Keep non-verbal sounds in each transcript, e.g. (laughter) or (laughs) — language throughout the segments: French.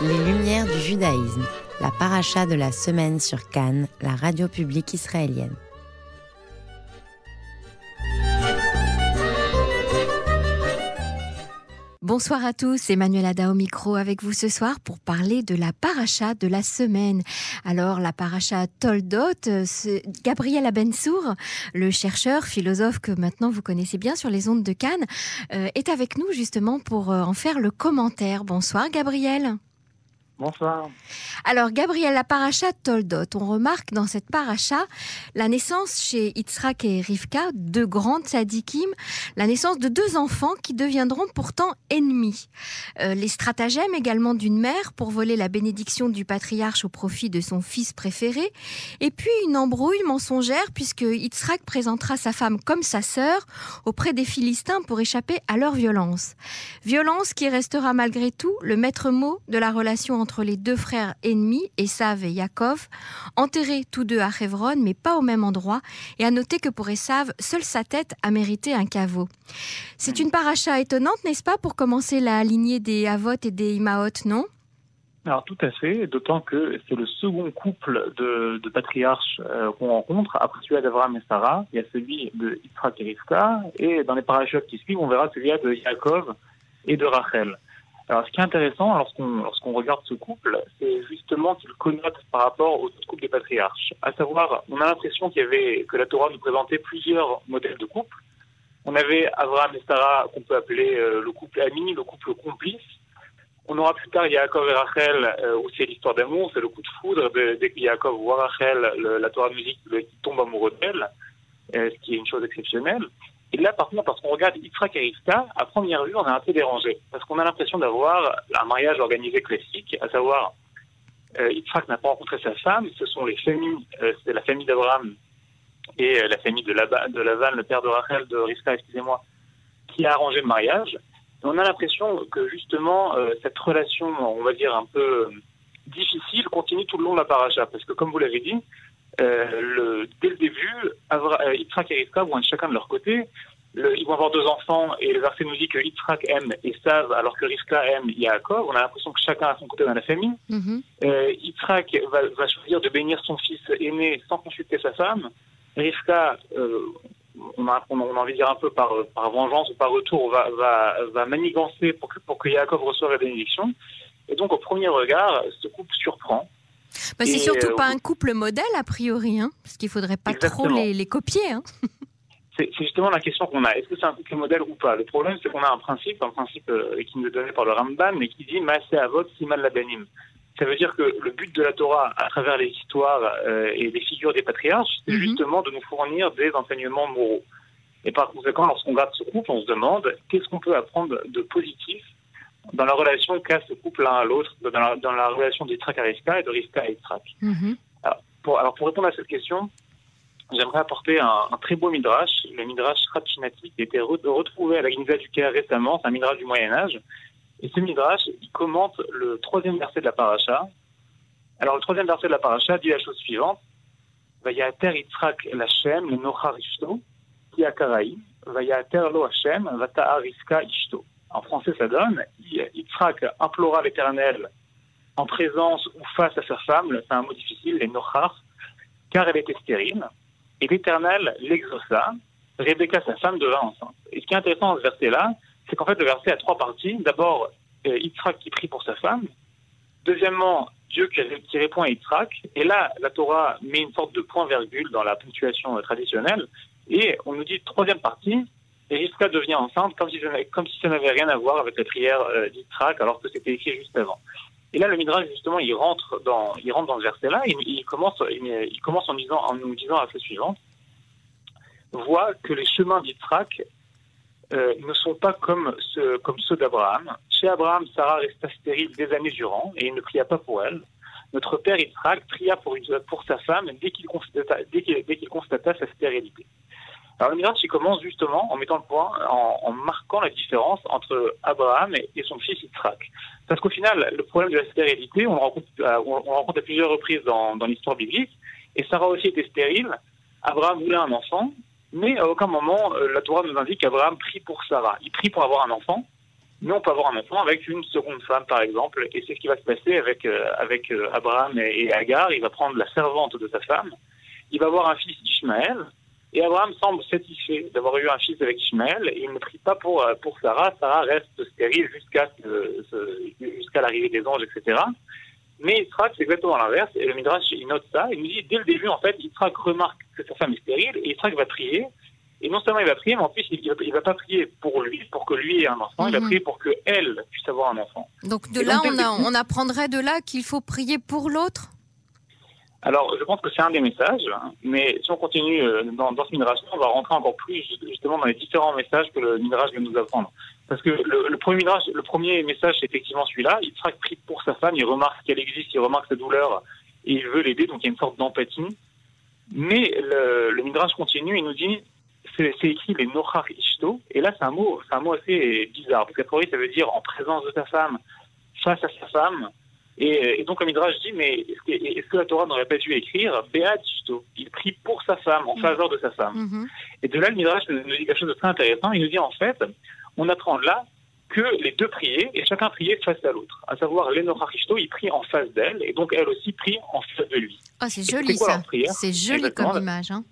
Les Lumières du judaïsme, la paracha de la semaine sur Cannes, la radio publique israélienne. Bonsoir à tous, Emmanuel Ada au micro avec vous ce soir pour parler de la paracha de la semaine. Alors la paracha Toldot, euh, Gabriel Abensour, le chercheur, philosophe que maintenant vous connaissez bien sur les ondes de Cannes, euh, est avec nous justement pour euh, en faire le commentaire. Bonsoir Gabriel. Bonsoir. Alors, Gabriel, la paracha Toldot, on remarque dans cette paracha la naissance chez Yitzhak et Rivka, deux grandes sadikim, la naissance de deux enfants qui deviendront pourtant ennemis. Euh, les stratagèmes également d'une mère pour voler la bénédiction du patriarche au profit de son fils préféré, et puis une embrouille mensongère puisque Yitzhak présentera sa femme comme sa sœur auprès des Philistins pour échapper à leur violence. Violence qui restera malgré tout le maître mot de la relation entre entre les deux frères ennemis, Esav et Yaakov, enterrés tous deux à Hebron, mais pas au même endroit, et à noter que pour Esav, seule sa tête a mérité un caveau. C'est une paracha étonnante, n'est-ce pas, pour commencer la lignée des Avot et des Imaot, non? Alors tout à fait, d'autant que c'est le second couple de, patriarches euh, qu'on rencontre, après celui d'Abraham et Sarah, il y a celui de Yitzhak et Rivka, et dans les parachutes qui suivent, on verra celui de Yaakov et de Rachel. Alors, ce qui est intéressant lorsqu'on lorsqu'on regarde ce couple, c'est justement qu'il connote par rapport au couple des patriarches. À savoir, on a l'impression qu'il y avait que la Torah nous présentait plusieurs modèles de couple. On avait Abraham et Sarah qu'on peut appeler euh, le couple ami, le couple complice. On aura plus tard Yaakov et Rachel, euh, où c'est l'histoire d'amour, c'est le coup de foudre. dès que Yaakov voit Rachel, la Torah musique tombe amoureux d'elle, euh, ce qui est une chose exceptionnelle. Et là, par contre, parce qu'on regarde Yitzhak et Rivka, à première vue, on est un peu dérangé. Parce qu'on a l'impression d'avoir un mariage organisé classique, à savoir, euh, n'a pas rencontré sa femme, ce sont les familles, euh, c'est la famille d'Abraham et euh, la famille de, de Lavan, le père de Rachel, de Rivka, excusez-moi, qui a arrangé le mariage. Et on a l'impression que justement, euh, cette relation, on va dire, un peu difficile, continue tout le long de la paracha. Parce que comme vous l'avez dit, le, dès le début, euh, Yitzhak et Rivka vont être chacun de leur côté. ils vont avoir deux enfants et le verset nous dit que Yitzhak aime Esav alors que Rivka aime Yaakov. On a l'impression que chacun a son côté dans la famille. Mm va, choisir de bénir son fils aîné sans consulter sa femme. Rivka, on, a, envie de dire un peu par, par vengeance ou par retour, va, va, va manigancer pour que, pour que Yaakov reçoive la bénédiction. Et donc, au premier regard, ce couple surprend. Bah, c'est surtout pas euh, un couple modèle, a priori, hein, parce qu'il faudrait pas trop les, copier. Hein. (laughs) C'est justement la question qu'on a. Est-ce que c'est un couple modèle ou pas? Le problème, c'est qu'on a un principe, un principe euh, qui nous est donné par le Ramban, mais qui dit Maasé Avot Simal Labanim. Ça veut dire que le but de la Torah, à travers les histoires euh, et les figures des patriarches, c'est mhm. justement de nous fournir des enseignements moraux. Et par conséquent, lorsqu'on regarde ce couple, on se demande qu'est-ce qu'on peut apprendre de positif dans la relation qu'a ce couple l'un à l'autre, dans la, relation d'Yitzhak à Rivka et de Rivka à. Mhm. alors, pour, alors, pour répondre à cette question, j'aimerais apporter un, très beau midrash, le midrash Ratchinati, qui a été retrouvé à la Gnisa du Caire récemment, c'est un midrash du Moyen-Âge. Et ce midrash, il commente le troisième verset de la paracha. Alors, le troisième verset de la paracha dit la chose suivante Vayater Yitzhak Lachem, le Nochar Ishto, qui a Karaï, Vayater Lo Hashem, Vata'a Rivka Ishto. En français, ça donne Yitzhak implora l'Éternel en présence ou face à sa femme, c'est un mot difficile, les nochar, car elle était stérile, et l'Éternel l'exauça. Rebecca, sa femme, devint enceinte. Et ce qui est intéressant dans ce verset-là, c'est qu'en fait, le verset a trois parties. D'abord, euh, Yitzhak qui prie pour sa femme. Deuxièmement, Dieu qui, répond à Yitzhak. Et là, la Torah met une sorte de point-virgule dans la ponctuation traditionnelle. Et on nous dit, troisième partie, et Rivka devient enceinte comme si, ça n'avait rien à voir avec la prière euh, alors que c'était écrit juste avant. Et là, le Midrash, justement, il rentre dans, il rentre dans ce verset-là, il, commence, il, commence en, disant, en nous disant la chose suivante voit que les chemins d'Yitzhak euh, ne sont pas comme, ce, comme ceux d'Abraham. Chez Abraham, Sarah resta stérile des années durant et il ne pria pas pour elle. Notre père Yitzhak pria pour, sa femme dès qu'il constata sa stérilité. Alors le Midrash, il commence justement en mettant le point, en, marquant la différence entre Abraham et, son fils Yitzhak. Parce qu'au final, le problème de la stérilité, on le rencontre, euh, à plusieurs reprises dans, l'histoire biblique, et Sarah aussi était stérile. Abraham voulait un enfant, mais à aucun moment euh, la Torah nous indique qu'Abraham prie pour Sarah. Il prie pour avoir un enfant, mais on peut avoir un enfant avec une seconde femme, par exemple. Et c'est ce qui va se passer avec, euh, Abraham et, Agar. Il va prendre la servante de sa femme. Il va avoir un fils Ishmaël. Et Abraham semble satisfait d'avoir eu un fils avec Ishmaël. Et il ne prie pas pour, euh, pour Sarah. Sarah reste stérile jusqu'à jusqu'à l'arrivée des anges, etc. Mais Yitzhak, c'est exactement l'inverse. Et le Midrash, il note ça. Il nous dit, dès le début, en fait, Yitzhak remarque que sa femme est stérile. Et Yitzhak va prier. Et non seulement il va prier, mais en plus il ne va pas prier pour lui, pour que lui ait un enfant, il va mhm. prier pour qu'elle puisse avoir un enfant. Donc de là, on, on, apprendrait de là qu'il faut prier pour l'autre? Alors, je pense que c'est un des messages, hein, mais si on continue euh, dans, ce midrash, on va rentrer encore plus justement dans les différents messages que le midrash vient nous apprendre. Parce que le, premier midrash, le premier message, c'est effectivement celui-là. Il sera prie pour sa femme, il remarque qu'elle existe, il remarque sa douleur, et il veut l'aider, donc il y a une sorte d'empathie. Mais le, le continue, il nous dit c'est écrit les nochar ishto, et là c'est un mot, un mot assez bizarre, parce qu'à priori ça veut dire en présence de ta femme, face à sa femme, et, donc comme Midrash dit, mais est-ce que, la Torah n'aurait pas dû écrire Beat ishto Il prie pour sa femme, en mm. faveur de sa femme. Mm-hmm. Et de là, le Midrash nous dit quelque chose de très intéressant, il nous dit en fait, on apprend là que les deux priaient, et chacun priait face à l'autre. À savoir, Nochar Ishto, il prie en face d'elle, et donc elle aussi prie en face de lui. Oh, c'est joli ça. C'est joli comme image. Hein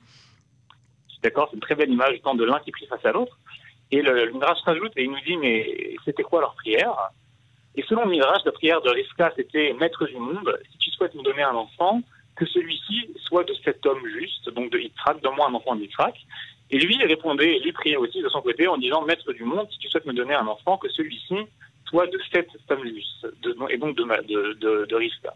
D'accord C'est une très belle image tant de l'un qui prie face à l'autre. Et le, Midrash rajoute et il nous dit mais c'était quoi leur prière? Et selon Midrash, la prière de Rivka c'était Maître du monde, si tu souhaites nous donner un enfant, que celui-ci soit de cet homme juste, donc de Yitzhak, donne-moi un enfant d'Yitzhak. Et lui il répondait, lui priait aussi de son côté en disant Maître du monde, si tu souhaites me donner un enfant, que celui-ci soit de cet homme juste, et donc de, de, de, de Rivka.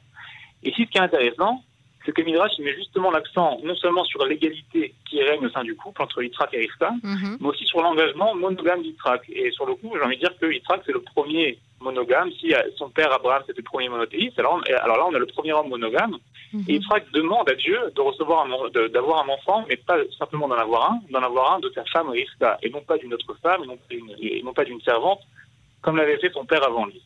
Et ici, ce qui est intéressant, c'est que Midrash met justement l'accent non seulement sur l'égalité qui règne au sein du couple entre Yitzhak et Rivka, mhm. mais aussi sur l'engagement monogame d'Yitzhak. Et sur le coup, j'ai envie de dire que Yitzhak, c'est le premier monogame. Si euh, son père Abraham, c'était le premier monothéiste, alors, alors là, on a le premier homme monogame. Mhm. Et Yitzhak demande à Dieu de recevoir d'avoir un enfant, mais pas simplement d'en avoir un, d'en avoir un de sa femme Rivka, et non pas d'une autre femme, et non pas d'une servante, comme l'avait fait son père avant lui.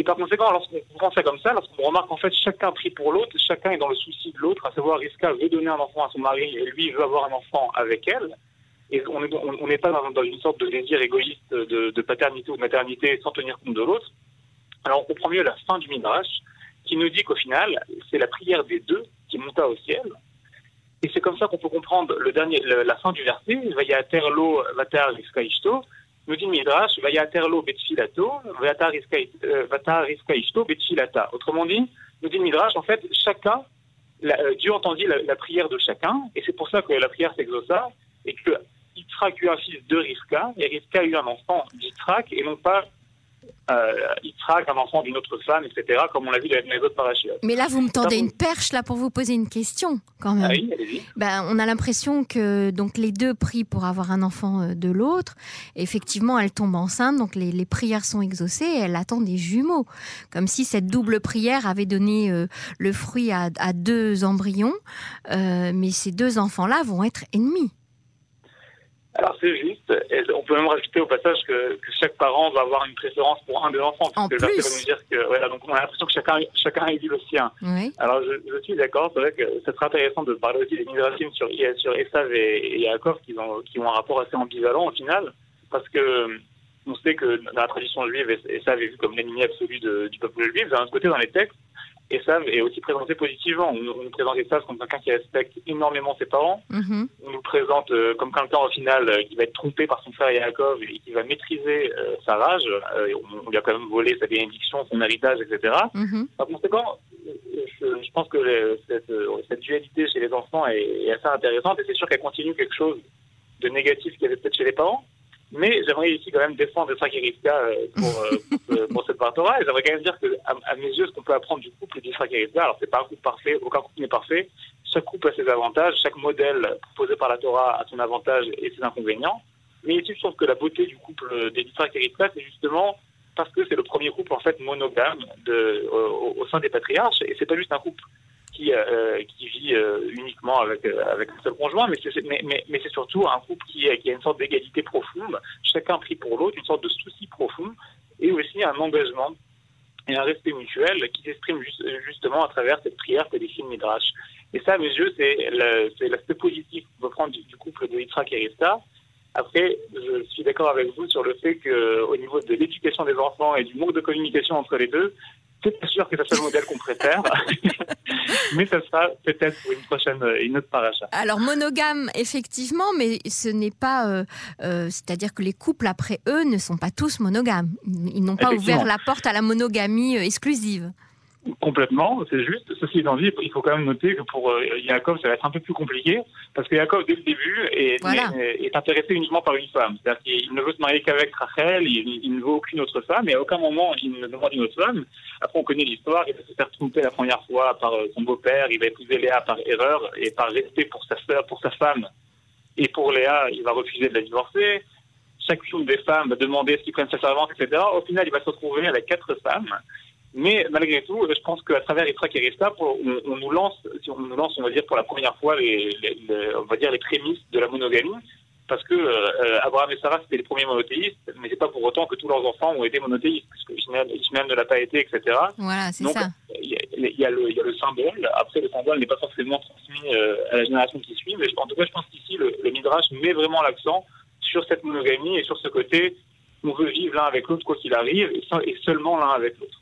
Et par conséquent, lorsqu'on prend ça comme ça, lorsqu'on remarque qu'en fait chacun prie pour l'autre, chacun est dans le souci de l'autre, à savoir Riska veut donner un enfant à son mari et lui veut avoir un enfant avec elle, et on n'est pas dans, une sorte de désir égoïste de, paternité ou de maternité sans tenir compte de l'autre, alors on comprend mieux la fin du Midrash qui nous dit qu'au final, c'est la prière des deux qui monta au ciel. Et c'est comme ça qu'on peut comprendre le dernier, la fin du verset, Vaya terlo vatar ishto, nous dit Midrash, betfilata. Autrement dit, nous dit Midrash, en fait, chacun, euh, Dieu entendit la, prière de chacun, et c'est pour ça que la prière s'exauça, et que Yitzhak eut un fils de Rivka, et Rivka eut un enfant d'Yitzhak, et non pas euh, Yitzhak, un enfant d'une autre femme, etc., comme on l'a vu dans les autres parachutes. Mais là, vous me tendez une perche là pour vous poser une question, quand même. Ah oui, allez-y. Ben, on a l'impression que donc les deux prient pour avoir un enfant euh, de l'autre. Effectivement, elle tombe enceinte, donc les, les, prières sont exaucées. Et elle attend des jumeaux, comme si cette double prière avait donné euh, le fruit à, à deux embryons. Euh, mais ces deux enfants-là vont être ennemis. Alors c'est juste, on peut même rajouter au passage que, que, chaque parent va avoir une préférence pour un des enfants. En plus. nous dire que, voilà, donc on a l'impression que chacun, chacun dit le sien. Oui. Alors je, je suis d'accord, c'est vrai que ce serait intéressant de parler aussi des migrations sur, sur Esav et, et Yaakov qui ont, qui ont un rapport assez ambivalent au final, parce que on sait que dans la tradition juive, Esav est vu comme l'ennemi absolu de, du peuple juif. D'un autre côté, dans les textes, Esav est aussi présenté positivement. On, nous présente Esav comme quelqu'un qui respecte énormément ses parents. Mm-hmm. On nous présente euh, comme quelqu'un au final euh, qui va être trompé par son frère Yaakov et qui va maîtriser euh, sa rage. on, lui a quand même volé sa bénédiction, son héritage, etc. Mm-hmm. Par conséquent, je, pense que cette, cette, dualité chez les enfants est, est assez intéressante et c'est sûr qu'elle continue quelque chose de négatif qu'il y avait peut-être chez les parents. Mais j'aimerais ici quand même défendre Isaac et euh, pour, euh, (laughs) euh, pour, cette Torah. Et j'aimerais quand même dire que, à, mes yeux, ce qu'on peut apprendre du couple d'Isaac et alors c'est pas un couple parfait, aucun couple n'est parfait. Chaque couple a ses avantages, chaque modèle proposé par la Torah a son avantage et ses inconvénients. Mais ici, je trouve que la beauté du couple d'Isaac et c'est justement parce que c'est le premier couple en fait monogame de, au, sein des patriarches. Et c'est pas juste un couple qui, euh, qui vit euh, uniquement avec, euh, un seul conjoint, mais c'est, surtout un couple qui, a une sorte d'égalité profonde, chacun prie pour l'autre, une sorte de souci profond, et aussi un engagement et un respect mutuel qui s'exprime justement à travers cette prière que décrit Midrash. Et ça, à mes yeux, c'est, l'aspect positif qu'on peut prendre du, couple de Yitzhak et Rista, Après, je suis d'accord avec vous sur le fait qu'au niveau de l'éducation des enfants et du manque de communication entre les deux, c'est pas sûr que ce soit le modèle qu'on préfère, (laughs) mais ça sera peut-être pour une prochaine, une autre paracha. Alors monogame, effectivement, mais ce n'est pas, euh, euh, c'est-à-dire que les couples après eux ne sont pas tous monogames. Ils n'ont pas ouvert la porte à la monogamie euh, exclusive. Complètement, c'est juste. Ceci étant dit, il faut quand même noter que pour euh, Yaakov, ça va être un peu plus compliqué, parce que Yaakov, dès le début, est, est, intéressé uniquement par une femme. C'est-à-dire qu'il ne veut se marier qu'avec Rachel, il, ne veut aucune autre femme, et à aucun moment il ne demande une autre femme. Après, on connaît l'histoire, il va se faire tromper la première fois par euh, son beau-père, il va épouser Léa par erreur, et par respect pour sa sœur, pour sa femme. Et pour Léa, il va refuser de la divorcer. Chacune des femmes va demander ce qu'il prenne sa servante, etc. Au final, il va se retrouver avec quatre femmes. Mais malgré tout, je pense qu'à travers les et Resta, on, on, nous lance, si on nous lance, on va dire pour la première fois, les, on va dire les prémices de la monogamie, parce que euh, Abraham et Sarah c'était les premiers monothéistes, mais c'est pas pour autant que tous leurs enfants ont été monothéistes, puisque Ishmael, ne l'a pas été, etc. Voilà, c'est ça. Il y, a le symbole. Après, le symbole n'est pas forcément transmis euh, à la génération qui suit, mais en tout cas, je pense qu'ici le, le Midrash met vraiment l'accent sur cette monogamie et sur ce côté on veut vivre l'un avec l'autre quoi qu'il arrive, et seulement l'un avec l'autre.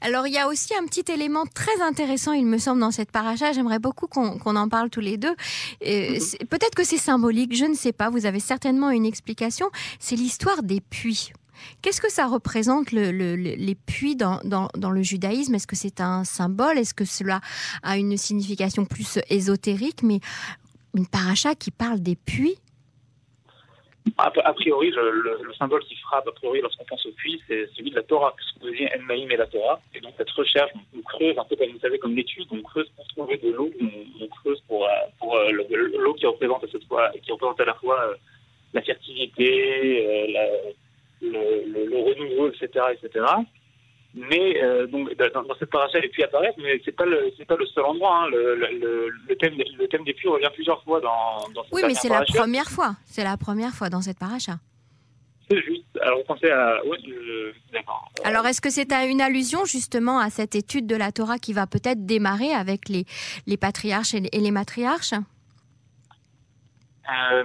Alors il y a aussi un petit élément très intéressant, il me semble, dans cette paracha. J'aimerais beaucoup qu'on en parle tous les deux. Mhm. Peut-être que c'est symbolique, je ne sais pas. Vous avez certainement une explication. C'est l'histoire des puits. Qu'est-ce que ça représente les puits dans, dans le judaïsme? Est-ce que c'est un symbole? Est-ce que cela a une signification plus ésotérique? Mais une paracha qui parle des puits, a, priori, le, symbole qui frappe, a priori, lorsqu'on pense au puits, c'est celui de la Torah, vous dit En et la Torah. Et donc, cette recherche, on, creuse un peu comme vous savez, comme l'étude, on creuse pour trouver de l'eau, on, creuse pour, euh, euh, l'eau qui représente à la fois euh, la fertilité, le, le, renouveau, etc., etc. Mais euh, donc dans, cette paracha, les puits apparaissent, mais c'est pas le c'est pas le seul endroit. Hein. Le, le, le, thème le thème des puits revient plusieurs fois dans. dans cette oui, mais c'est la première fois. C'est la première fois dans cette paracha. C'est juste. Alors, pensez à. Alors, est-ce que c'est une allusion justement à cette étude de la Torah qui va peut-être démarrer avec les, les patriarches et les, matriarches? Euh,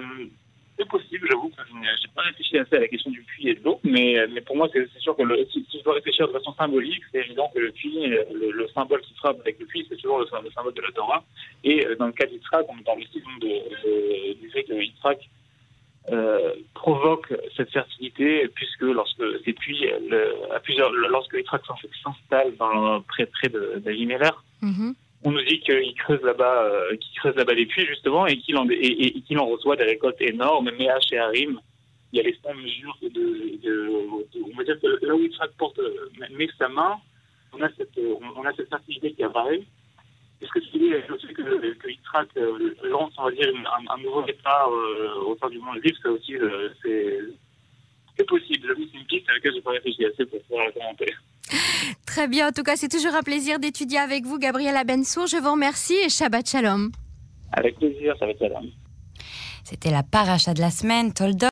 c'est possible, j'avoue que je n'ai pas réfléchi assez à la question du puits et de l'eau, mais, mais pour moi, c'est sûr que le, si, je dois réfléchir de façon symbolique, c'est évident que le puits, le, symbole qui frappe avec le puits, c'est toujours le, symbole de la Torah. Et euh, dans le cas d'Yitzhak, on parle aussi de, du fait que Yitzhak euh, provoque cette fertilité, puisque lorsque ces puits, à plusieurs, lorsque s'installe près, près d'Avimeller, mm on nous dit qu'il creuse là-bas, euh, qu'il là-bas des puits justement et qu'il en, et, reçoit des récoltes énormes, mais à chez Harim, il y a les 100 mesures de, de, on va dire que là où il porte, euh, met sa main, on a cette, on a cette qui apparaît. Est-ce que dis, je sais que, que Yitzhak euh, lance, on va dire, un, nouveau départ euh, au sein du monde libre, ça aussi, c'est, c'est possible. C'est une piste à laquelle je n'ai pas réfléchi assez pour pouvoir la commenter. (laughs) Très bien, en tout cas, c'est toujours un plaisir d'étudier avec vous, Gabriel Abensour. Je vous remercie et Shabbat Shalom. Avec plaisir, Shabbat Shalom. C'était la paracha de la semaine, Toldot.